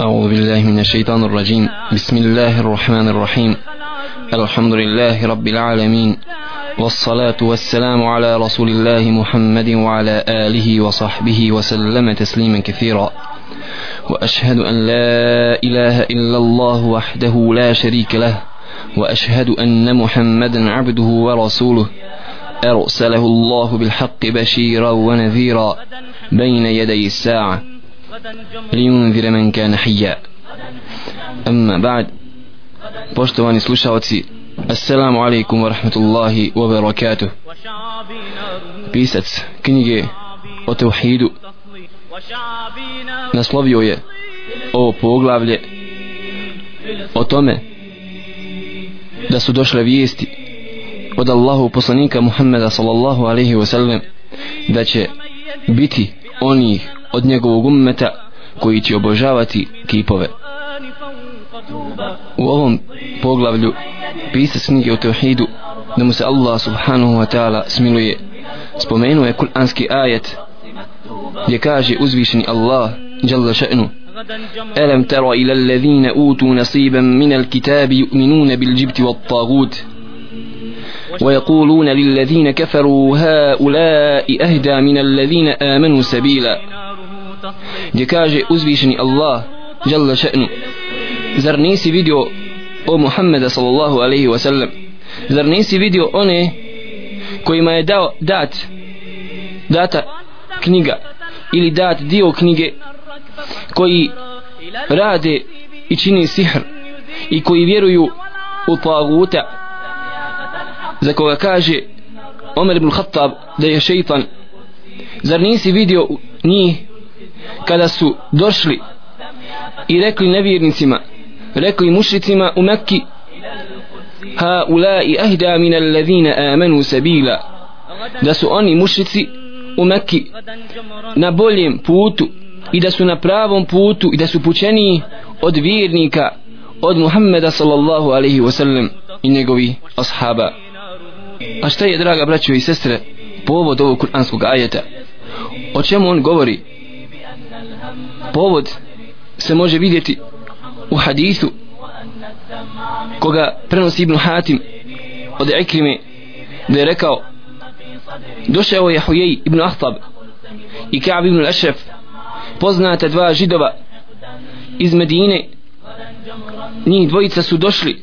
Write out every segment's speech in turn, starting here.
أعوذ بالله من الشيطان الرجيم. بسم الله الرحمن الرحيم. الحمد لله رب العالمين. والصلاة والسلام على رسول الله محمد وعلى آله وصحبه وسلم تسليما كثيرا. وأشهد أن لا إله إلا الله وحده لا شريك له. وأشهد أن محمدا عبده ورسوله. أرسله الله بالحق بشيرا ونذيرا بين يدي الساعة. لينذر من كان حيا أما بعد poštovani slušalci Assalamu alaikum wa rahmatullahi wa barakatuh Pisac knjige o tevhidu naslovio je ovo poglavlje o tome da su došle vijesti od Allahu poslanika Muhammeda sallallahu alaihi wa sallam da će biti onih od njegovog ummeta koji će obožavati kipove u ovom poglavlju pisac knjige o tevhidu da mu se Allah subhanahu wa ta'ala smiluje spomenuo je kuranski ajet gdje kaže uzvišeni Allah jalla še'nu ألم تر إلى الذين أوتوا نصيبا من الكتاب يؤمنون بالجبت والطاغوت ويقولون للذين كفروا هؤلاء أهدى من الذين آمنوا سبيلا gdje kaže uzvišeni Allah jalla še'nu zar nisi vidio o Muhammeda sallallahu alaihi wa sallam zar nisi vidio one kojima je dao dat data knjiga ili dat dio knjige koji rade i čini sihr i koji vjeruju u taguta za koga kaže Omer ibn Khattab da je šeitan? Zar nisi vidio njih kada su došli i rekli nevjernicima rekli mušricima u Mekki ha ulai ahda min alladhina amanu sabila. Da su oni mušici u Mekki na boljem putu i da su na pravom putu i da su pučeni od vjernika od Muhammeda sallallahu alaihi wasallam i njegovi ashaba. A šta je draga braćo i sestre povod ovog kuranskog ajeta? O čemu on govori? Povod se može vidjeti u hadisu koga prenosi Ibn Hatim od Ikrime da je rekao došao je Hujej Ibn Ahtab i Ka'b Ibn Ašef poznata dva židova iz Medine. Njih dvojica su došli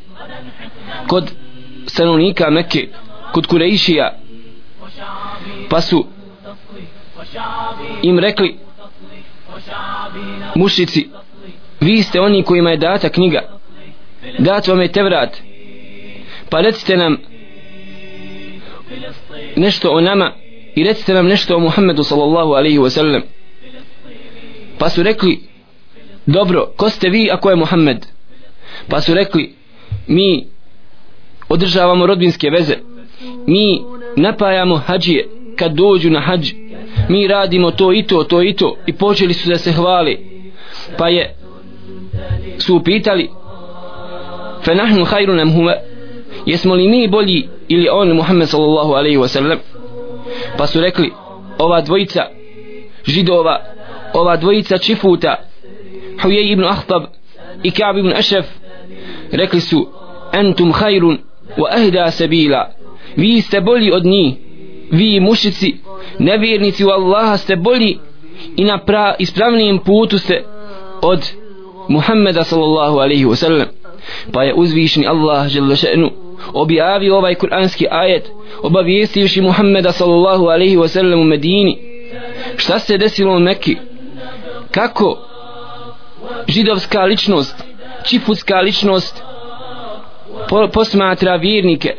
kod stanovnika Mekke kod Kurejšija pa su im rekli mušici vi ste oni kojima je data knjiga. Dat vam je Tevrat. Pa recite nam nešto o nama i recite nam nešto o Muhammedu sallallahu alaihi wa sallam. Pa su rekli dobro, ko ste vi ako je Muhammed? Pa su rekli mi održavamo rodbinske veze. Mi napajamo hađije kad dođu na hađ mi radimo to i to, to i to. I počeli su da se hvali. Pa je su upitali fe nahnu hajru nam huve jesmo li mi bolji ili on Muhammed sallallahu alaihi wa sallam? Pa su rekli ova dvojica židova ova dvojica čifuta Hujej ibn Ahtab i Ka'b ibn Ašef rekli su entum hajrun wa ahda sabila. Vi ste bolji od njih vi mušici nevjernici u Allaha ste bolji i na pra, ispravnijem putu ste od Muhammeda sallallahu alaihi wa sallam. Pa je uzvišni Allah želešenu objavio ovaj kuranski ajet obavijestivši Muhammeda sallallahu alaihi wa sallam u Medini. Šta se desilo u Mekki? Kako židovska ličnost čifutska ličnost posmatra vjernike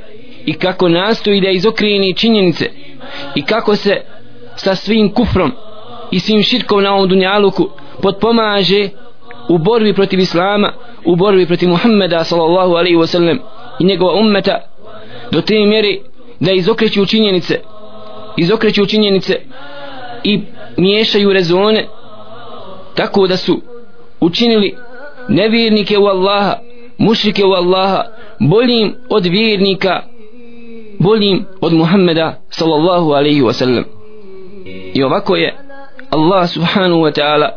i kako nastoji da izokreni činjenice? I kako se sa svim kufrom i svim širkom na ovom dunjaluku potpomaže u borbi protiv Islama u borbi protiv Muhammeda sallallahu alaihi wasallam i njegova ummeta do te mjeri da izokreću činjenice izokreću činjenice i miješaju rezone tako da su učinili nevjernike u Allaha mušrike u Allaha boljim od vjernika boljim od Muhammeda sallallahu alaihi wa sallam i ovako je Allah subhanahu wa ta'ala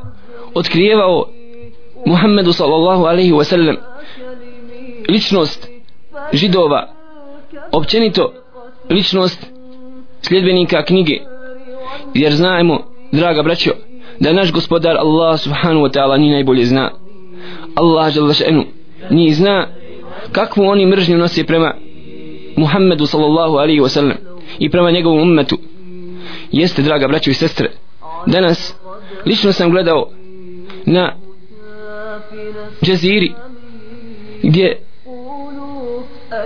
otkrijevao Muhammedu sallallahu alaihi wa sallam ličnost židova općenito ličnost sljedbenika knjige. Jer znajemo draga braćo da naš gospodar Allah subhanahu wa ta'ala ni najbolje zna. Allah žele še'nu ni zna kakvu oni mržnju nosi prema Muhammedu sallallahu alaihi wa sallam i prema njegovom ummetu. Jeste draga braćo i sestre danas lično sam gledao na džeziri gdje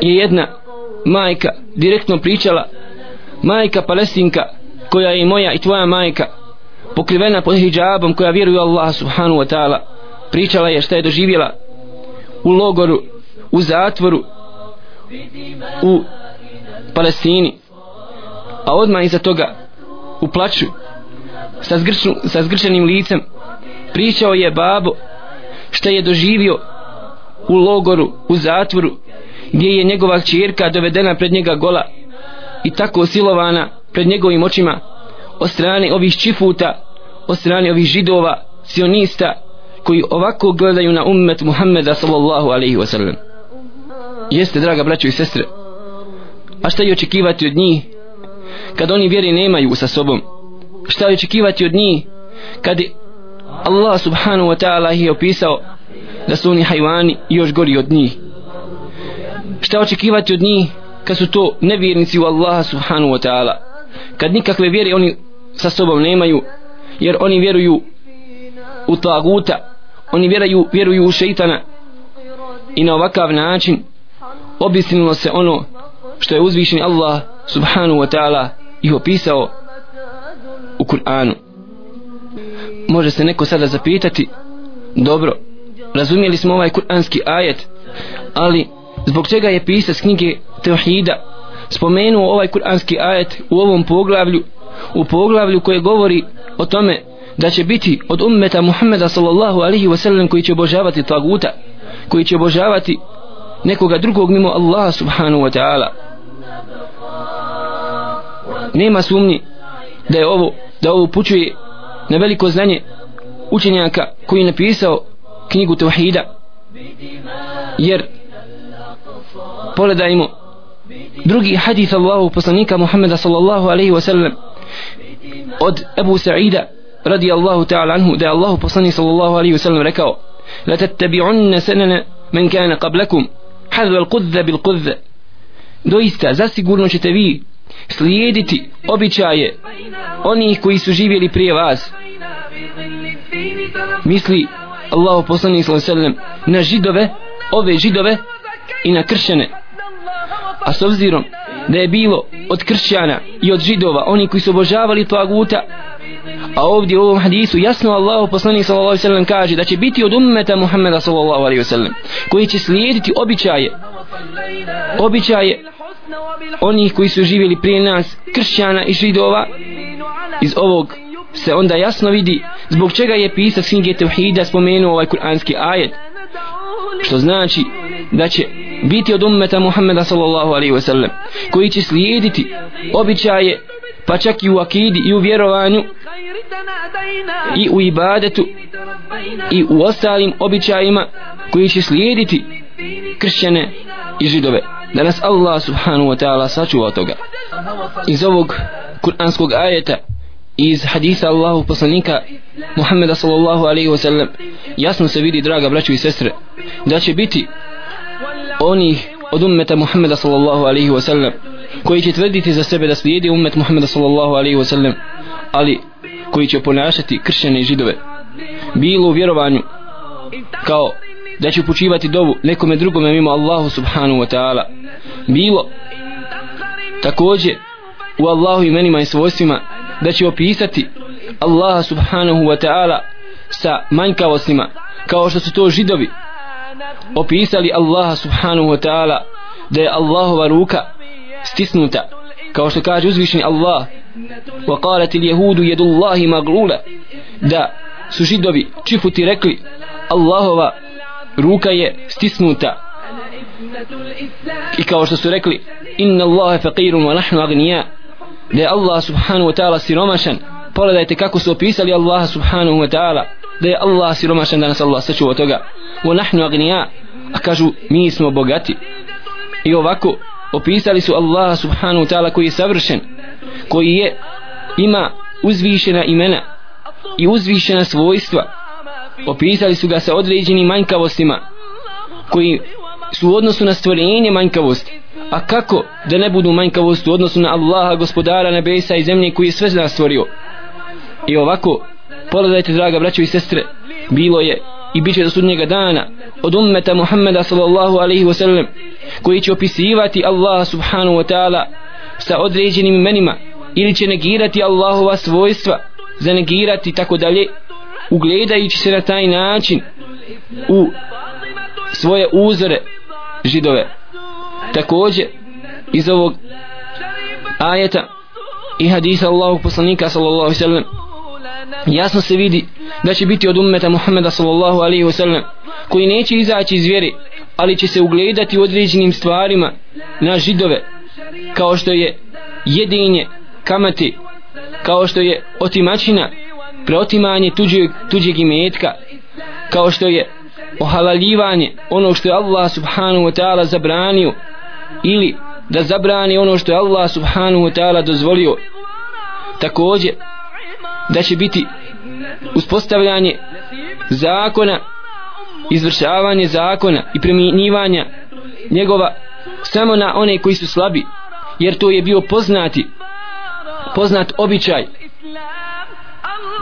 je jedna majka direktno pričala majka palestinka koja je moja i tvoja majka pokrivena pod hijabom koja vjeruje Allah subhanahu wa ta'ala pričala je šta je doživjela u logoru u zatvoru u Palestini a odmah iza toga u plaću sa, zgrču, sa zgrčenim licem pričao je babo šta je doživio u logoru, u zatvoru gdje je njegova čirka dovedena pred njega gola i tako silovana pred njegovim očima od strane ovih čifuta od strane ovih židova sionista koji ovako gledaju na ummet Muhammeda sallallahu alaihi wasallam sallam jeste draga braćo i sestre. A šta je očekivati od njih kad oni vjeri nemaju sa sobom? Šta je očekivati od njih kad Allah subhanahu wa ta'ala ih je opisao da su oni hajvani još gori od njih? Šta očekivati od njih kad su to nevjernici u Allaha subhanahu wa ta'ala? Kad nikakve vjere oni sa sobom nemaju jer oni vjeruju u taguta oni vjeruju, vjeruju u šeitana i na ovakav način obistinilo se ono što je uzvišeni Allah subhanahu wa ta'ala ih opisao u Kur'anu. Može se neko sada zapitati dobro razumijeli smo ovaj kur'anski ajet ali zbog čega je pisac knjige Teohida spomenuo ovaj kur'anski ajet u ovom poglavlju u poglavlju koje govori o tome da će biti od ummeta Muhammeda sallallahu alihi wasallam koji će obožavati taguta koji će obožavati nekoga drugog mimo Allaha subhanahu wa ta'ala. Nema sumnji da je ovo da ovo upućuje na veliko znanje učenjaka koji je napisao knjigu Tevhida. Jer pogledajmo drugi hadith Allahu poslanika Muhammeda sallallahu alaihi wasallam od Ebu Sa'ida radi Allahu ta'ala anhu da je Allahu poslanik sallallahu alaihi wasallam rekao la tattabi'unna sanana man kana qablakum hadwa al kudze bil kudze. Doista zasigurno ćete vi slijediti običaje onih koji su živjeli prije vas. Misli Allah poslanik sallam na židove ove židove i na kršćane. A s obzirom da je bilo od kršćana i od židova oni koji su obožavali aguta a ovdje u ovom hadisu jasno Allahu poslanik sallallahu alejhi ve sellem kaže da će biti od ummeta Muhameda sallallahu alejhi ve sellem koji će slijediti običaje običaje onih koji su živjeli prije nas kršćana i židova. Iz ovog se onda jasno vidi zbog čega je pisac knjige Tevhida spomenuo ovaj kuranski ajet što znači da će biti od ummeta Muhammeda sallallahu alaihi wasallam koji će slijediti običaje pa čak i u akidi i u vjerovanju i u ibadetu i u ostalim običajima koji će slijediti kršćane i židove. Da nas Allah subhanahu wa ta'ala sačuva toga. Iz ovog kuranskog ajeta iz hadisa Allahu poslanika Muhammeda sallallahu alaihi wa sallam jasno se vidi draga braću i sestre da će biti onih od ummeta Muhammeda sallallahu alaihi wa sallam koji će tvrditi za sebe da slijedi ummet Muhammeda sallallahu alaihi wa sallam ali koji će ponašati kršćane i židove. Bilo u vjerovanju kao da će upućivati dovu nekome drugome mimo Allahu subhanahu wa ta'ala. Bilo također u Allahu imenima i svojstvima da će opisati Allaha subhanahu wa ta'ala sa manjkavostima kao što su to židovi opisali Allaha subhanahu wa ta'ala da je Allahova ruka stisnuta kao što kaže uzvišeni Allah wa اليهود يد الله jedu Allahi maglula da su židovi čifuti rekli Allahova ruka je stisnuta. I kao što su rekli inna Allahe faqirun wa nahnu agnija da je Allah subhanahu wa ta'ala siromašan. Pogledajte kako su opisali Allaha subhanahu wa ta'ala da je Allah siromašan da nas Allah sačuva toga. Wa nahnu agnija a kažu mi smo bogati i ovako opisali su Allah subhanahu ta'ala koji je savršen koji je ima uzvišena imena i uzvišena svojstva. Opisali su ga sa određenim manjkavostima koji su u odnosu na stvorenje manjkavosti. A kako da ne budu manjkavosti u odnosu na Allaha gospodara nebesa i zemlje koji je sve nas stvorio? I ovako pogledajte draga braćo i sestre bilo je i bit će do sudnjega dana od ummeta Muhammeda sallallahu alaihi wa sallam koji će opisivati Allah subhanahu wa ta'ala sa određenim imenima ili će negirati Allahova svojstva zanegirati tako dalje ugledajući se na taj način u svoje uzore židove. Također iz ovog ajeta i hadisa Allahog poslanika sallallahu sallam jasno se vidi da će biti od ummeta Muhammeda sallallahu alaihi wasallam koji neće izaći iz vjeri ali će se ugledati u određenim stvarima na židove kao što je jedinje kamati kao što je otimačina preotimanje tuđeg, tuđeg imetka kao što je ohalaljivanje ono što je Allah subhanahu wa ta'ala zabranio ili da zabrani ono što je Allah subhanahu wa ta'ala dozvolio. Također da će biti uspostavljanje zakona izvršavanje zakona i primjenjivanja njegova samo na one koji su slabi jer to je bio poznati poznat običaj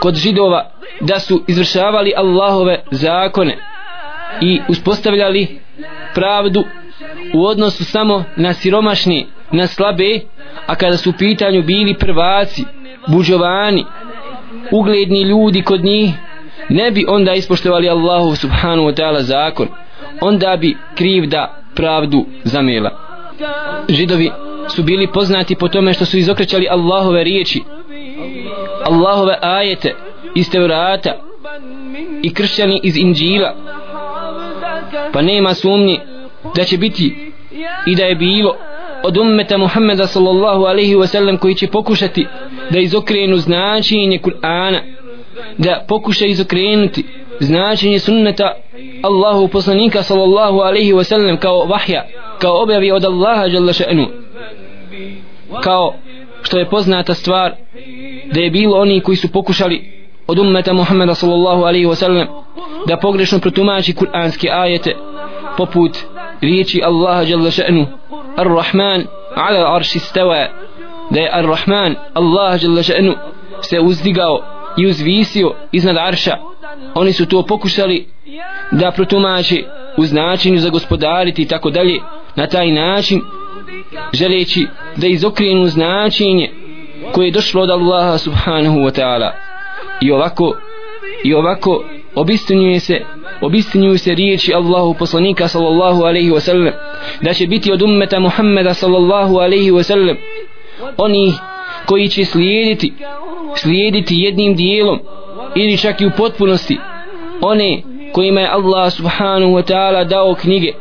kod židova da su izvršavali Allahove zakone i uspostavljali pravdu u odnosu samo na siromašni na slabe a kada su u pitanju bili prvaci buđovani ugledni ljudi kod njih ne bi onda ispoštovali Allahu subhanahu wa ta'ala zakon. Onda bi krivda pravdu zamela židovi su bili poznati po tome što su izokrećali Allahove riječi Allahove ajete iz Tevrata i kršćani iz Inđila pa nema sumnji da će biti i da je bilo od ummeta Muhammeda sallallahu alaihi wasallam koji će pokušati da izokrenu značenje Kur'ana da pokuša izokrenuti značenje sunneta Allahu poslanika sallallahu alaihi wa sallam kao vahja kao objavi od Allaha jalla še'nu. Kao što je poznata stvar da je bilo oni koji su pokušali od ummeta Muhammeda sallallahu alaihi wa sallam da pogrešno protumači kur'anske ajete poput riječi Allaha jalla še'nu Ar-Rahman ala arši stava da je Ar-Rahman Allah jalla še'nu se uzdigao i uzvisio iznad arša. Oni su to pokušali da protumače u značenju za gospodariti i tako dalje. Na taj način želeći da izokrenu značenje koje je došlo od Allaha subhanahu wa ta'ala. I ovako i ovako obistinjuje se obistinjuju se riječi Allahu poslanika sallallahu alaihi wasallam da će biti od ummeta Muhammeda sallallahu alaihi wasallam oni koji će slijediti slijediti jednim dijelom ili čak i u potpunosti one kojima je Allah subhanahu wa ta'ala dao knjige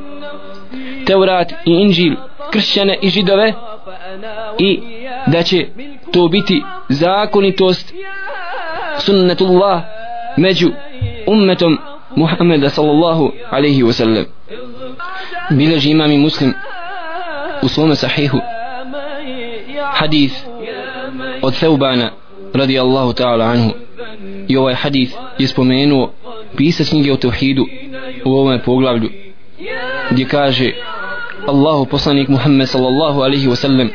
Teurat i Inđil kršćane i židove i da će to biti zakonitost sunnetullah među ummetom Muhammeda sallallahu alaihi wa sallam. Bileži imam i muslim u svome sahihu. Hadith od Theubana radi Allahu ta'ala anhu i ovaj hadith je spomenuo pisac knjige o tevhidu u ovome poglavlju gdje kaže Allahu poslanik Muhammed sallallahu alaihi wa sallam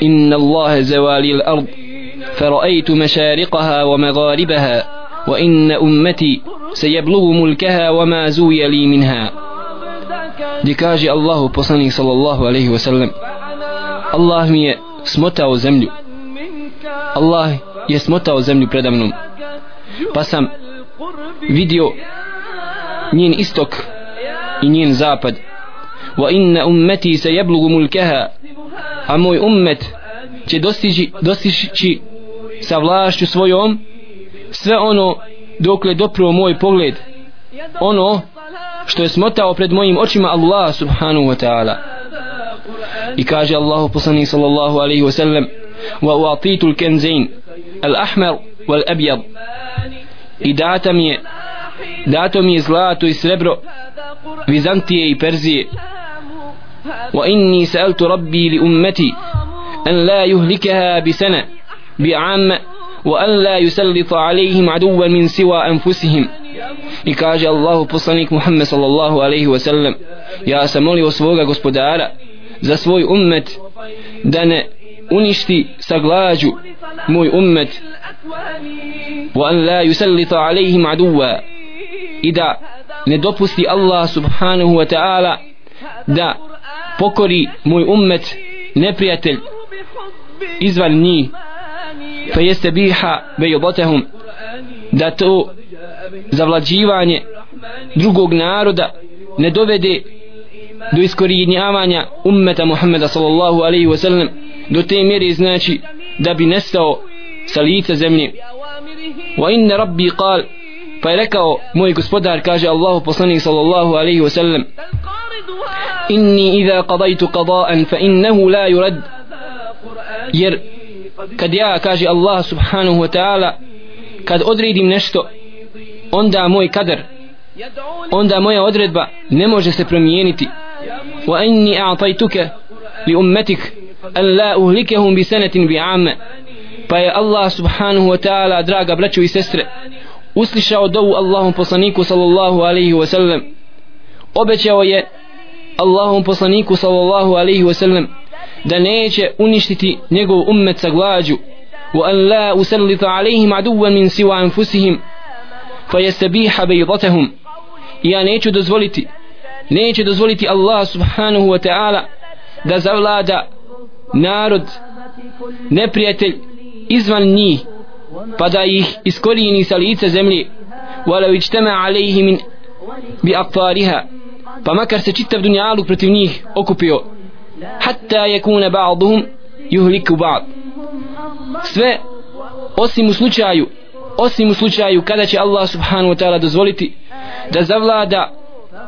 inna Allahe zawali al-ard فرأيت مشارقها ومغاربها وإن أمتي سيبلغ ملكها وما زوي لي منها gdje kaže Allahu sallallahu alaihi wa sallam Allah mi je smotao Allah je smotao zemlju predamnom. Pa sam vidio njen istok i njen zapad. Wa inna ummeti se jeblugu mulkeha a moj ummet će dostići, dostići sa vlašću svojom sve ono dokle dopruo moj pogled. Ono što je smotao pred mojim očima Allah subhanahu wa ta'ala. I kaže Allahu poslanik sallallahu alaihi wa sallam wa uatitu l-kenzain al-ahmar wal-abjad i data mi je dato mi je zlato i srebro Vizantije i Perzije wa inni sa'altu rabbi li ummati an la yuhlikaha bi sana bi amma wa an la yusallita alayhim aduwan min siwa anfusihim i kaže Allahu poslanik Muhammed sallallahu alaihi wa sallam ja sam molio svoga gospodara za svoj ummet da ne uništi sa glađu moj ummet. wa an la yusallita alaihim aduwa i da ne dopusti Allah subhanahu wa ta'ala da pokori moj ummet neprijatelj izvan njih. fa jeste biha bejobotehum da to zavlađivanje drugog naroda ne dovede do iskorijenjavanja ummeta Muhammeda sallallahu alaihi wa sallam do te mjere znači da bi nestao sa lica zemlje. Wa inna rabbi qal pa je rekao moj gospodar kaže Allahu poslanik sallallahu alaihi wa sallam inni idha qadajtu qada'an fa innahu la yurad. Jer kad ja kaže Allah subhanahu wa ta'ala kad odredim nešto onda moj kader onda moja odredba ne može se promijeniti. Wa inni a'tajtuke li ummetik an la uhlikahum bi sanatin bi amme. Pa je Allah subhanahu wa ta'ala draga braćo i sestre uslišao dovu Allahom poslaniku sallallahu alaihi wa sallam. Obećao je Allahom poslaniku sallallahu alaihi wa sallam da neće uništiti njegov ummet sa glađu. Wa an la usallita alaihim aduwan min siwa anfusihim fa yastabiha baydatahum. Ja neću dozvoliti neće dozvoliti Allah subhanahu wa ta'ala da zavlada narod neprijatelj izvan njih pa da ih iskorijeni sa lice zemlje. Wala ičtema alaihi min bi aktariha pa makar se čitav dunjaluk protiv njih okupio. Hatta yakuna ba'duhum yuhliku ba'd. Sve osim u slučaju osim u slučaju kada će Allah subhanahu wa ta'ala dozvoliti da zavlada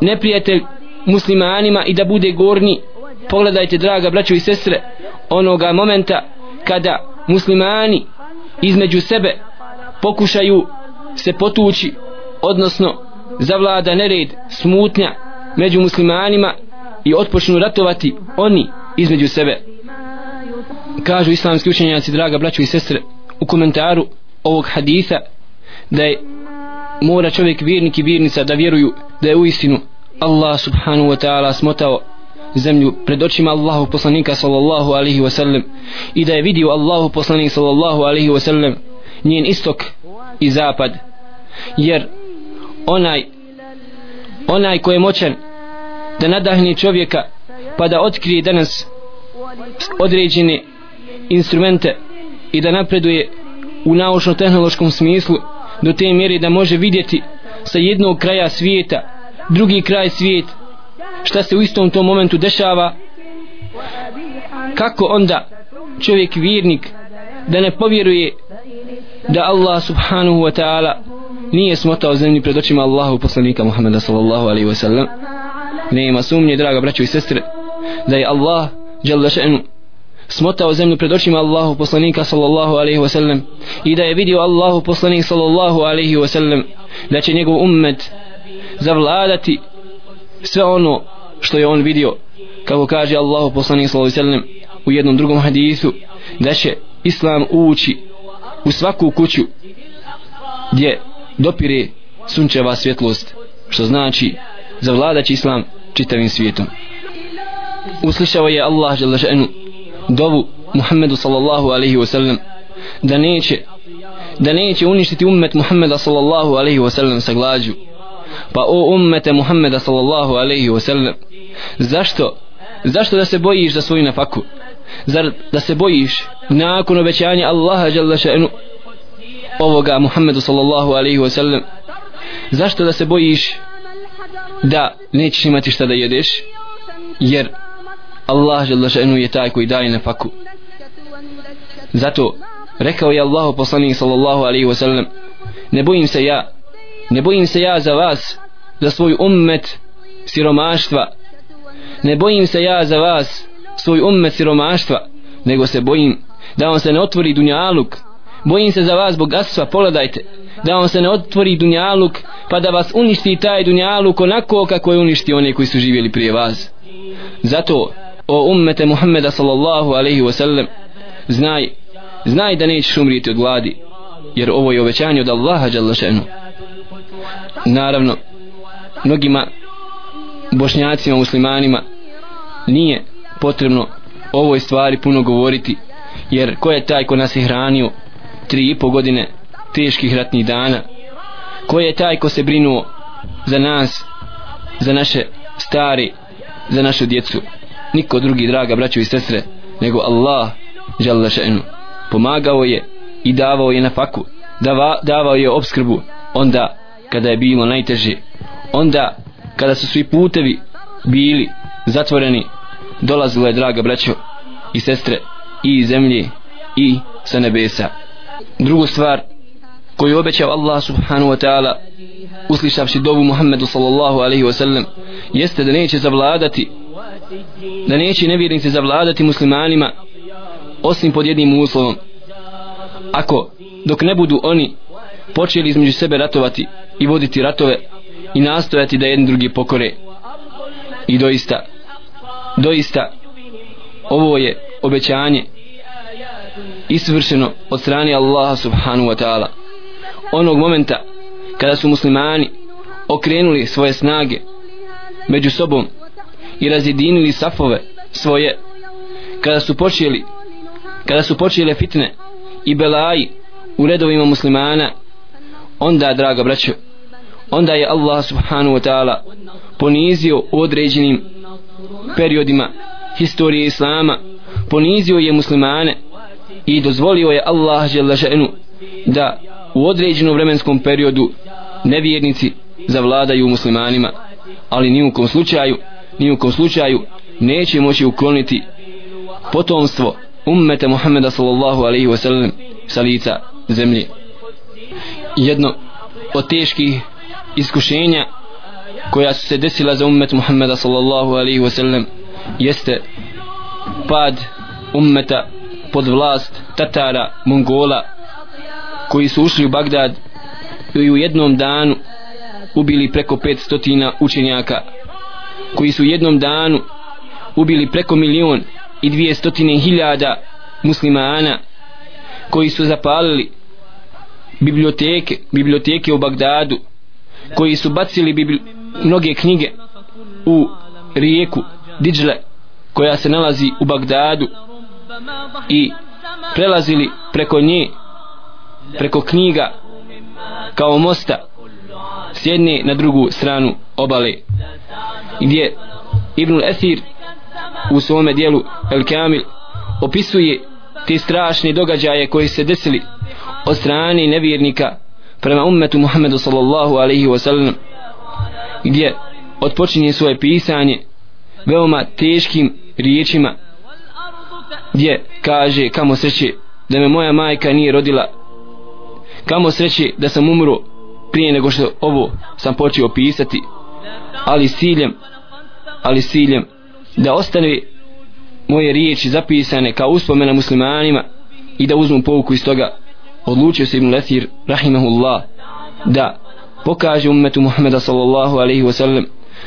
neprijatelj muslimanima i da bude gorni pogledajte draga braćo i sestre onoga momenta kada muslimani između sebe pokušaju se potući odnosno zavlada nered smutnja među muslimanima i otpočnu ratovati oni između sebe. Kažu islamski učenjaci draga braćo i sestre u komentaru ovog haditha da je mora čovjek vjernik i vjernica da vjeruju da je u istinu Allah subhanahu wa ta'ala smotao zemlju pred očima Allahu poslanika sallallahu alaihi wa sallam i da je vidio Allahu poslanik sallallahu alaihi wa sallam njen istok i zapad. Jer onaj onaj ko je moćan da nadahni čovjeka pa da otkrije danas određene instrumente i da napreduje u naučno-tehnološkom smislu do te mjere da može vidjeti sa jednog kraja svijeta drugi kraj svijeta šta se u istom tom momentu dešava kako onda čovjek vjernik da ne povjeruje da Allah subhanahu wa ta'ala nije smotao zemlji pred očima Allahu poslanika Muhammeda sallallahu alaihi wa sallam. Nema sumnje draga braćo i sestre da je Allah jalla še'nu smotao zemlju pred očima Allahu poslanika sallallahu alaihi wa sallam i da je vidio Allahu poslanik sallallahu alaihi wa sallam da će njegov ummet zavladati sve ono što je on vidio kako kaže Allahu poslanik sallallahu alejhi ve sellem u jednom drugom hadisu da će islam ući u svaku kuću gdje dopire sunčeva svjetlost što znači zavladaći islam čitavim svijetom. Uslišao je Allah žele dovu Muhammedu sallallahu alaihi wa sallam da neće da neće uništiti ummet Muhammeda sallallahu alaihi wa sallam sa glađu pa o ummete Muhammeda sallallahu alaihi wasallam zašto zašto da se bojiš za svoju nafaku? Zar da se bojiš nakon obećanja Allaha jalla še'nu ovoga Muhammedu sallallahu alaihi wasallam? Zašto da se bojiš da nećeš imati šta da jedeš? Jer Allah jalla še'nu je taj koji daje nafaku. Zato rekao je Allahu poslanik sallallahu alaihi wasallam ne bojim se ja ne bojim se ja za vas za svoj ummet siromaštva. Ne bojim se ja za vas svoj ummet siromaštva nego se bojim da vam se ne otvori dunjaluk. Bojim se za vas bogatstva pogledajte. Da vam se ne otvori dunjaluk pa da vas uništi taj dunjaluk onako kako je uništi one koji su živjeli prije vas. Zato o ummete Muhammeda sallallahu alaihi wasallam, znaj znaj da nećeš umriti od gladi jer ovo je obećanje od Allaha dželle šanu naravno mnogima bošnjacima muslimanima nije potrebno ovoj stvari puno govoriti jer ko je taj ko nas je hranio tri i po godine teških ratnih dana? Ko je taj ko se brinuo za nas za naše stari za našu djecu? Niko drugi draga braćo i sestre nego Allah žele še'nu. Pomagao je i davao je na faku dava, davao je obskrbu onda kada je bilo najteže. Onda kada su svi putevi bili zatvoreni dolazilo je draga braćo i sestre i iz zemlje i sa nebesa. Drugu stvar koju obećao Allah subhanahu wa ta'ala uslišavši dovu Muhammedu sallallahu alaihi wa sallam jeste da neće zavladati da neće nevjernici zavladati muslimanima osim pod jednim uslovom. Ako dok ne budu oni počeli između sebe ratovati i voditi ratove i nastojati da jedni drugi pokore. I doista doista ovo je obećanje isvršeno od strane Allaha subhanahu wa ta'ala. Onog momenta kada su muslimani okrenuli svoje snage među sobom i razjedinili safove svoje kada su počeli kada su počele fitne i belaji u redovima muslimana onda draga braćo onda je Allah subhanahu wa ta'ala ponizio u određenim periodima historije islama ponizio je muslimane i dozvolio je Allah želešenu da u određenom vremenskom periodu nevjernici zavladaju muslimanima ali ni u kom slučaju ni u kom slučaju neće moći ukloniti potomstvo ummeta Muhammeda sallallahu alaihi wasallam sa lica zemlje jedno od teških iskušenja koja su se desila za ummet Muhammeda sallallahu alaihi wasallam jeste pad ummeta pod vlast Tatara, Mongola koji su ušli u Bagdad i u jednom danu ubili preko 500 učenjaka koji su u jednom danu ubili preko milion i dvije stotine hiljada muslimana koji su zapalili biblioteke, biblioteke u Bagdadu koji su bacili bibli, mnoge knjige u rijeku Dijle, koja se nalazi u Bagdadu i prelazili preko nje preko knjiga kao mosta s jedne na drugu stranu obale gdje Ibn Esir u svome dijelu El Kamil opisuje te strašne događaje koji se desili od strane nevjernika prema ummetu Muhammedu sallallahu alaihi wasallam gdje odpočinje svoje pisanje veoma teškim riječima gdje kaže kamo sreće da me moja majka nije rodila kamo sreće da sam umro prije nego što ovo sam počeo pisati ali siljem ali siljem da ostane moje riječi zapisane kao uspomena muslimanima i da uzmu pouku iz toga odlučio se Ibn Lethir rahimahullah da pokaže ummetu Muhammeda sallallahu alaihi wa sallam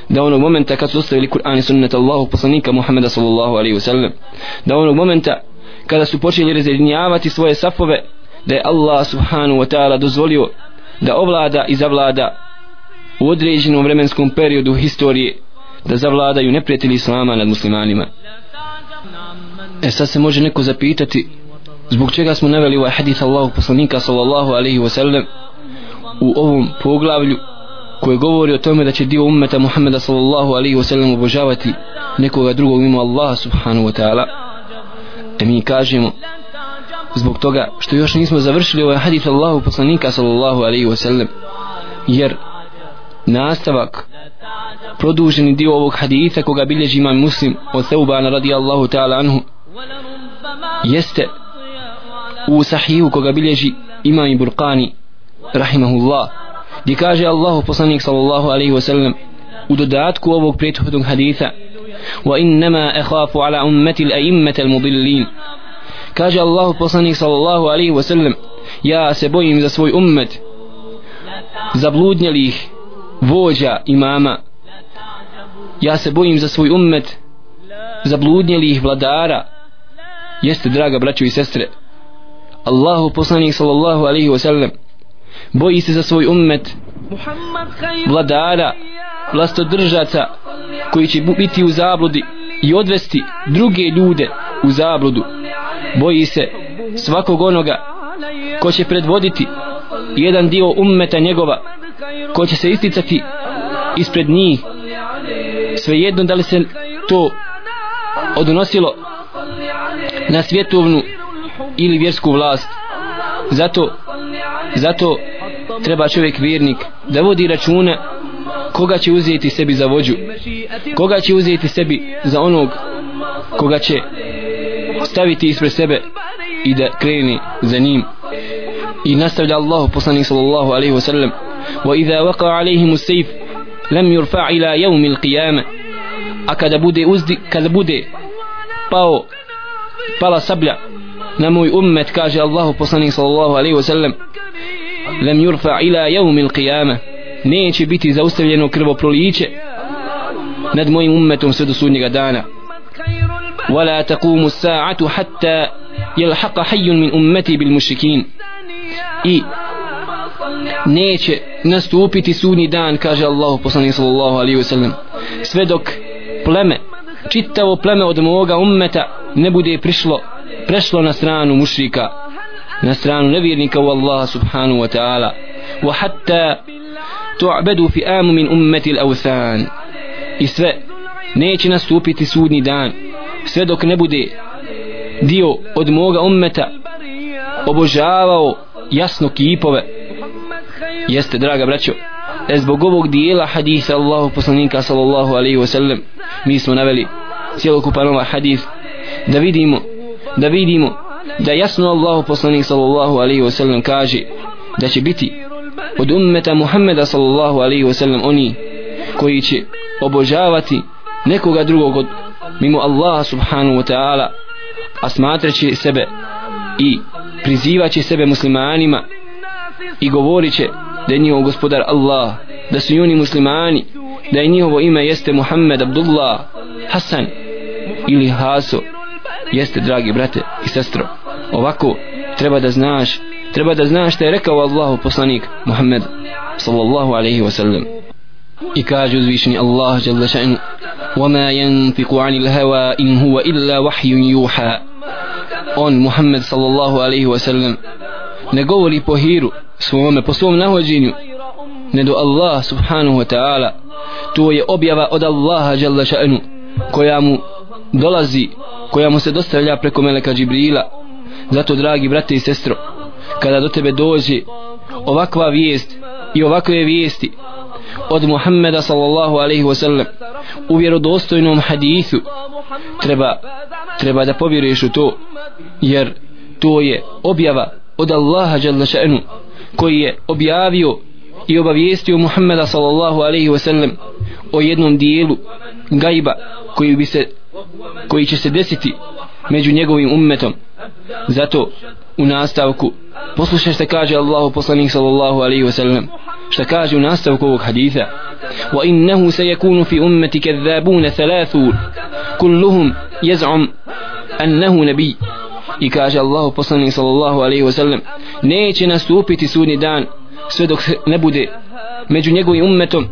da onog momenta kad su ostavili Kur'an i sunnet Allahu poslanika Muhammeda sallallahu alaihi wa sallam da onog momenta kada su počeli razjedinjavati svoje safove da je Allah subhanahu wa ta'ala dozvolio da ovlada i zavlada u određenom vremenskom periodu historije da zavladaju neprijatelji islama nad muslimanima. E sad se može neko zapitati zbog čega smo naveli ovaj hadith Allahu poslanika sallallahu alaihi wasallam u ovom poglavlju koje govori o tome da će dio ummeta Muhammeda sallallahu alaihi wasallam obožavati nekoga drugog mimo Allaha subhanahu wa ta'ala. E mi kažemo zbog toga što još nismo završili ovaj hadith Allahu poslanika sallallahu alaihi wasallam jer nastavak produženi dio ovog haditha koga bilježi imam muslim od Theubana radijallahu ta'ala anhu jeste u sahihu koga bilježi imam i Burqani rahimahullah gdje kaže Allahu poslanik sallallahu alaihi wasallam u dodatku ovog prethodnog haditha wa innama akhafu ala ummati al-a'immati al-mudillin. Kaže Allahu poslanik sallallahu alaihi wasallam ja se bojim za svoj ummet zabludnjelih vođa imama. Ja se bojim za svoj ummet zabludnjelih vladara. Jeste draga braćo i sestre Allahu poslanik sallallahu alaihi wa sallam boji se za svoj ummet vladara vlastodržaca koji će biti u zabludi i odvesti druge ljude u zabludu. Boji se svakog onoga ko će predvoditi jedan dio ummeta njegova ko će se isticati ispred njih. Svejedno da li se to odnosilo na svjetovnu ili vjersku vlast. Zato zato treba čovjek vjernik da vodi računa koga će uzeti sebi za vođu koga će uzeti sebi za onog koga će staviti ispred sebe i da kreni za njim. I nastavlja Allah poslanik sallallahu alaihi wasallam wa idha waqa alaihim usayf lam yurfa ila yawm al-qiyamah a kada bude uzdi kada bude pao pala sablja na moj ummet kaže Allah poslanik sallallahu alaihi wasallam lam yurfa ila yawm al-qiyamah neće biti zaustavljeno krvoproliće nad mojim ummetom sve do sudnjega dana ولا تقوم الساعة حتى يلحق حي من أمتي بالمشركين i neće nastupiti sudnji dan kaže Allahu poslanik sallallahu alaihi wa sallam sve dok pleme čitavo pleme od moga ummeta ne bude prišlo prešlo na stranu mušrika na stranu nevjernika u Allaha subhanahu wa ta'ala. Wa hatta tu'badu fi amu min ummeti l'awthan i sve neće nastupiti sudnji dan sve dok ne bude dio od moga ummeta obožavao jasno kipove. Jeste draga braćo e zbog ovog dijela hadisa Allahu poslanika sallallahu alaihi wa sallam mi smo naveli cijelokupan ovaj hadis da vidimo da vidimo da jasno Allahu poslanik sallallahu alaihi wasallam kaže da će biti od ummeta Muhammeda sallallahu alaihi wasallam oni koji će obožavati nekoga drugog od mimo Allaha subhanahu wa ta'ala a smatraće sebe i prizivaće sebe muslimanima i govorit će da je njihov gospodar Allah da su oni muslimani da je njihovo ime jeste Muhammed Abdullah Hasan ili Haso jeste dragi brate i sestro ovako treba da znaš treba da znaš što je rekao Allahu poslanik Muhammed sallallahu alaihi wasallam i kaže uzvišeni Allah jalla ša'nu وما ينطق عن الهوى إن هو إلا وحي يوحى on Muhammed sallallahu alaihi wa sallam ne govori po hiru svome po svom nahođenju ne do Allah subhanahu wa ta'ala to je objava od Allaha jalla ša'nu koja mu dolazi koja mu se dostavlja preko meleka Džibrila. Zato dragi brate i sestro kada do tebe dođe ovakva vijest i ovakve vijesti od Muhammeda sallallahu alaihi wa sallam u vjerodostojnom hadithu treba treba da povjeruješ u to jer to je objava od Allaha jalla še'nu koji je objavio i obavijestio Muhammeda sallallahu alaihi wa sallam o jednom dijelu gajba koji bi se koji će se desiti među njegovim ummetom zato u nastavku poslušaj što kaže Allahu poslanik sallallahu alaihi wa sallam što kaže u nastavku ovog haditha وإنه سيكون في أمتي كذابون ثلاثون كلهم يزعم أنه نبي i kaže Allah poslanik sallallahu alaihi wasallam neće nastupiti sudni dan sve dok ne bude među njegovim ummetom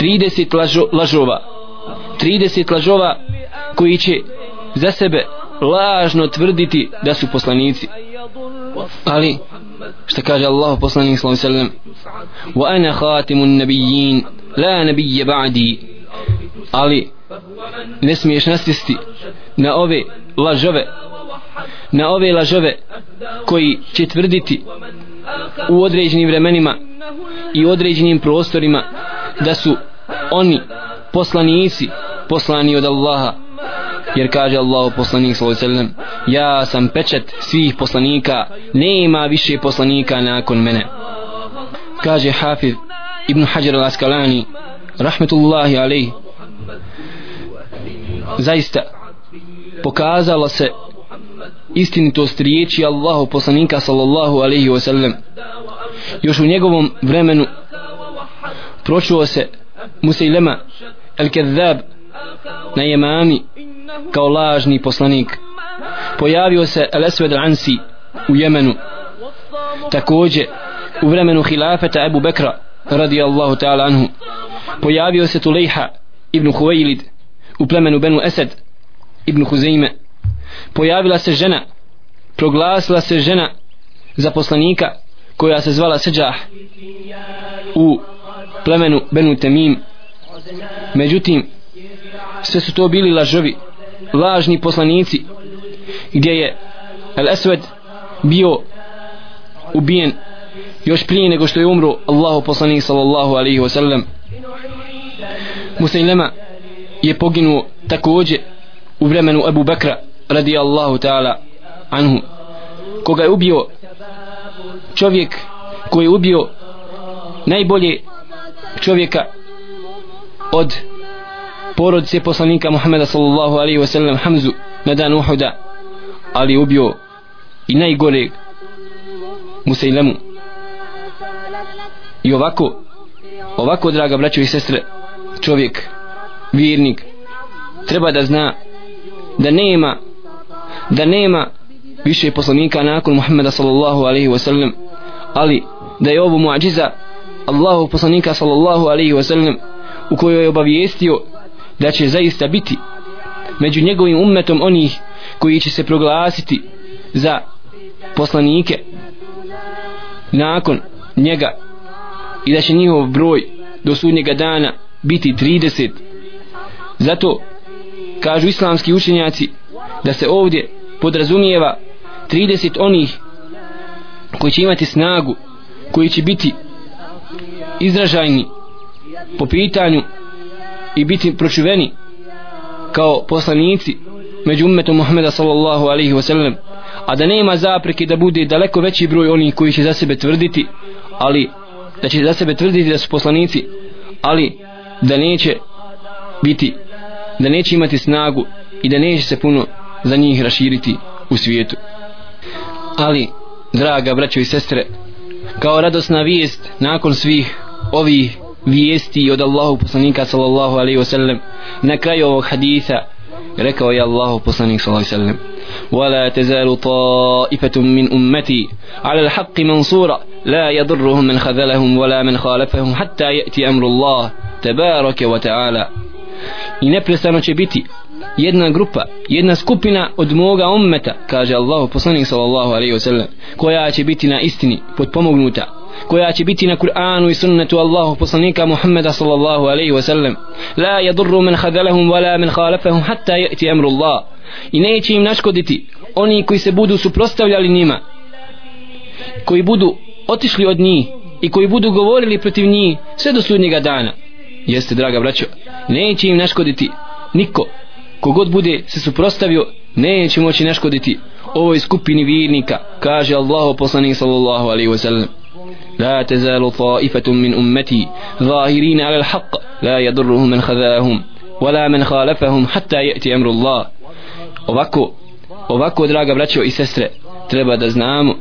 30 lažo, lažova 30 lažova koji će za sebe lažno tvrditi da su poslanici. Ali što kaže Allah poslanik sallallahu alejhi ve sellem? Wa ana khatimun nabiyyin la nabiyya ba'di. Ali ne smiješ nasisti na ove lažove na ove lažove koji će tvrditi u određenim vremenima i određenim prostorima da su oni poslanici poslani od Allaha jer kaže Allah poslanik sallallahu alejhi ve sellem ja sam pečat svih poslanika nema više poslanika nakon mene. Kaže Hafiz Ibn Hajar al-Asqalani rahmetullahi alejhi zaista pokazalo se istinitost riječi Allahu poslanika sallallahu alejhi ve sellem. Još u njegovom vremenu pročuo se Musailema el-Kezzab na jemami kao lažni poslanik pojavio se Lesved al-Ansi u Jemenu. Takođe u vremenu hilafeta Ebu Bekra radijallahu ta'ala anhu pojavio se Tulejha ibn Huvejlid u plemenu Benu Esed ibn Huzeyme pojavila se žena proglasila se žena za poslanika koja se zvala Seđah u plemenu Benu Temim. Međutim sve su to bili lažovi lažni poslanici gdje je El Esved bio ubijen još prije nego što je umro Allahu poslanik sallallahu alaihi wasallam. Musailema je poginuo također u vremenu Abu Bakra radi Allahu ta'ala anhu. Koga je ubio? Čovjek koji je ubio najbolje čovjeka od porodice poslanika Muhammeda sallallahu alaihi wasallam Hamzu na dan Uhuda ali ubio i najgore Musailemu i ovako ovako draga braćo i sestre čovjek vjernik treba da zna da nema da nema više poslanika nakon Muhammeda sallallahu alaihi wasallam ali da je ovo muadžiza Allahu poslanika sallallahu alaihi wasallam u kojoj je obavijestio da će zaista biti među njegovim ummetom onih koji će se proglasiti za poslanike nakon njega i da će njihov broj do sudnjega dana biti 30 zato kažu islamski učenjaci da se ovdje podrazumijeva 30 onih koji će imati snagu koji će biti izražajni po pitanju i biti pročuveni kao poslanici među ummetom Muhammeda sallallahu alaihi wasallam a da nema zapreke da bude daleko veći broj onih koji će za sebe tvrditi ali da će za sebe tvrditi da su poslanici ali da neće biti da neće imati snagu i da neće se puno za njih raširiti u svijetu. Ali draga braćo i sestre kao radosna vijest nakon svih ovih vijesti od Allahu poslanika sallallahu alaihi wasallam na kraju ovog haditha rekao je Allahu poslanik sallallahu alaihi wasallam ولا تزال طائفة من أمتي على الحق منصورة لا يضرهم من خذلهم ولا من خالفهم حتى يأتي أمر الله تبارك وتعالى i neprestano će biti jedna grupa, jedna skupina od moga ummeta, kaže Allahu poslanik sallallahu alaihi wasallam, koja će biti na istini podpomognuta, koja će biti na Kur'anu i sunnetu Allahu poslanika Muhammeda sallallahu alaihi wasallam. La yadurru man khadalahum wala man khalafahum hatta ya'ti amru Allah. I neće im naškoditi oni koji se budu suprostavljali njima, koji budu otišli od njih i koji budu govorili protiv njih sve do sudnjega dana. Jeste, draga braćo, neće im naškoditi niko kogod bude se suprostavio neće moći naškoditi ovoj skupini vjernika kaže Allahu poslanik sallallahu alaihi wasallam لا تزال طائفة من أمتي ظاهرين على الحق لا يضرهم من خذاهم ولا من خالفهم حتى يأتي أمر الله ovako ovako draga braćo i sestre treba da znamo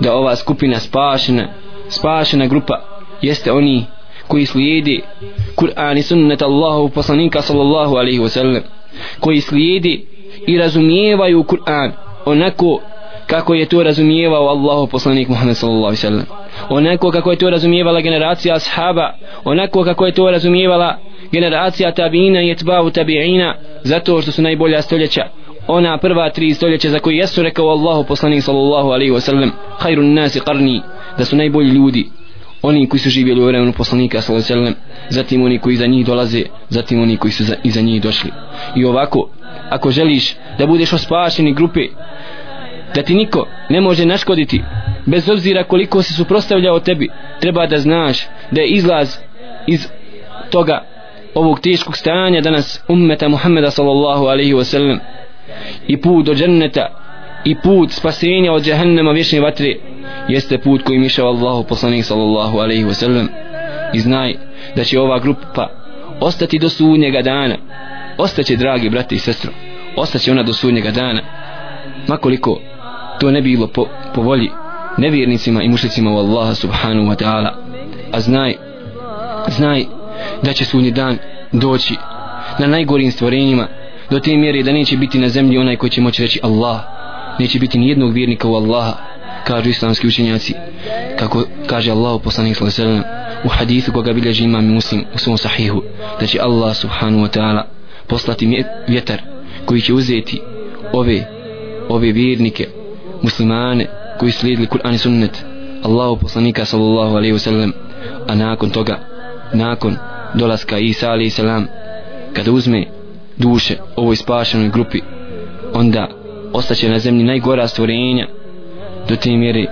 da ova skupina spašena spašena grupa jeste oni koji slijedi Kur'an i sunnet Allahu poslanika sallallahu alaihi wasallam koji slijedi i razumijevaju Kur'an onako kako je to razumijevao Allahu poslanik Muhammed sallallahu alejhi ve sellem onako kako je to razumijevala generacija ashaba onako kako je to razumijevala generacija tabiina i etbavu tabiina zato što su najbolja stoljeća. Ona prva tri stoljeća za koje jesu rekao Allahu poslanik sallallahu alaihi wasallam hajrun nasi qarni da su najbolji ljudi. Oni koji su živjeli u vremenu poslanika sallallahu alejhi ve sellem zatim oni koji za njih dolaze zatim oni koji su za, iza njih došli. I ovako ako želiš da budeš ospašeni grupe da ti niko ne može naškoditi bez obzira koliko se suprostavljao tebi treba da znaš da je izlaz iz toga ovog teškog stanja danas ummeta Muhammeda sallallahu alaihi wa sallam i put do dženneta i put spasenja od džahennema vječne vatre jeste put kojim išao Allahu poslanik sallallahu alaihi wa sallam i znaj da će ova grupa ostati do sunnjega dana. Ostaće dragi brati i sestro ostaće ona do sunnjega dana. Makoliko to ne bilo po, po volji nevjernicima i mušlicima u Allaha subhanahu wa ta'ala. A znaj znaj da će sudnji dan doći na najgorim stvorenjima do te mjere da neće biti na zemlji onaj koji će moći reći Allah. Neće biti ni jednog vjernika u Allaha kažu islamski učenjaci kako kaže Allah poslanik sallallahu u hadithu koga bilježi imam muslim u svom sahihu da će Allah subhanahu wa ta'ala poslati vjetar koji će uzeti ove ove vjernike muslimane koji slijedili Kur'an i sunnet Allahu poslanika sallallahu alaihi wasallam a nakon toga nakon dolaska Isa alaihi salam kada uzme duše ovoj spašenoj grupi onda ostaće na zemlji najgora stvorenja do te mjere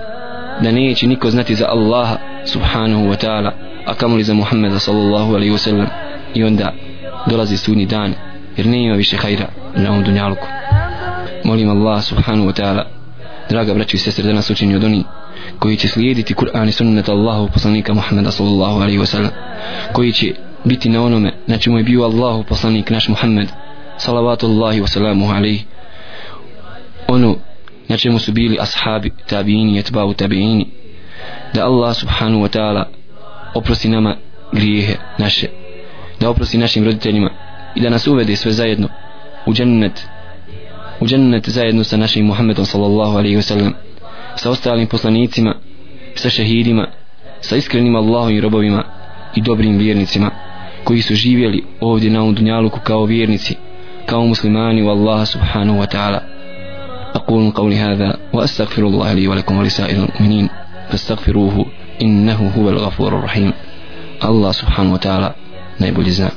da neće niko znati za Allaha subhanahu wa ta'ala a kamoli za Muhammeda sallallahu alaihi wasallam. I onda dolazi sudni dan jer ne ima više hajra na ovom dunjalku molim Allah subhanahu wa ta'ala draga braći i sestre da nas učini od onih koji će slijediti Kur'an i sunnet Allahu poslanika Muhammeda sallallahu alaihi wasallam koji će biti na onome na čemu je bio Allahu poslanik naš Muhammed salavatullahi wasalamu alaihi. Ono na čemu su bili ashabi tabiini etbau tabiini da Allah subhanahu wa ta'ala oprosti nama grijehe naše da oprosti našim roditeljima i da nas uvede sve zajedno u džennet u džennet zajedno sa našim Muhammedom sallallahu alaihi wa sallam sa ostalim poslanicima sa šehidima sa iskrenim Allahom i robovima i dobrim vjernicima koji su živjeli ovdje na ovom dunjaluku kao vjernici kao muslimani u Allaha subhanahu wa ta'ala أقول قولي هذا وأستغفر الله لي ولكم ولسائر المؤمنين فاستغفروه إنه هو الغفور الرحيم الله سبحانه وتعالى نيبو جزاء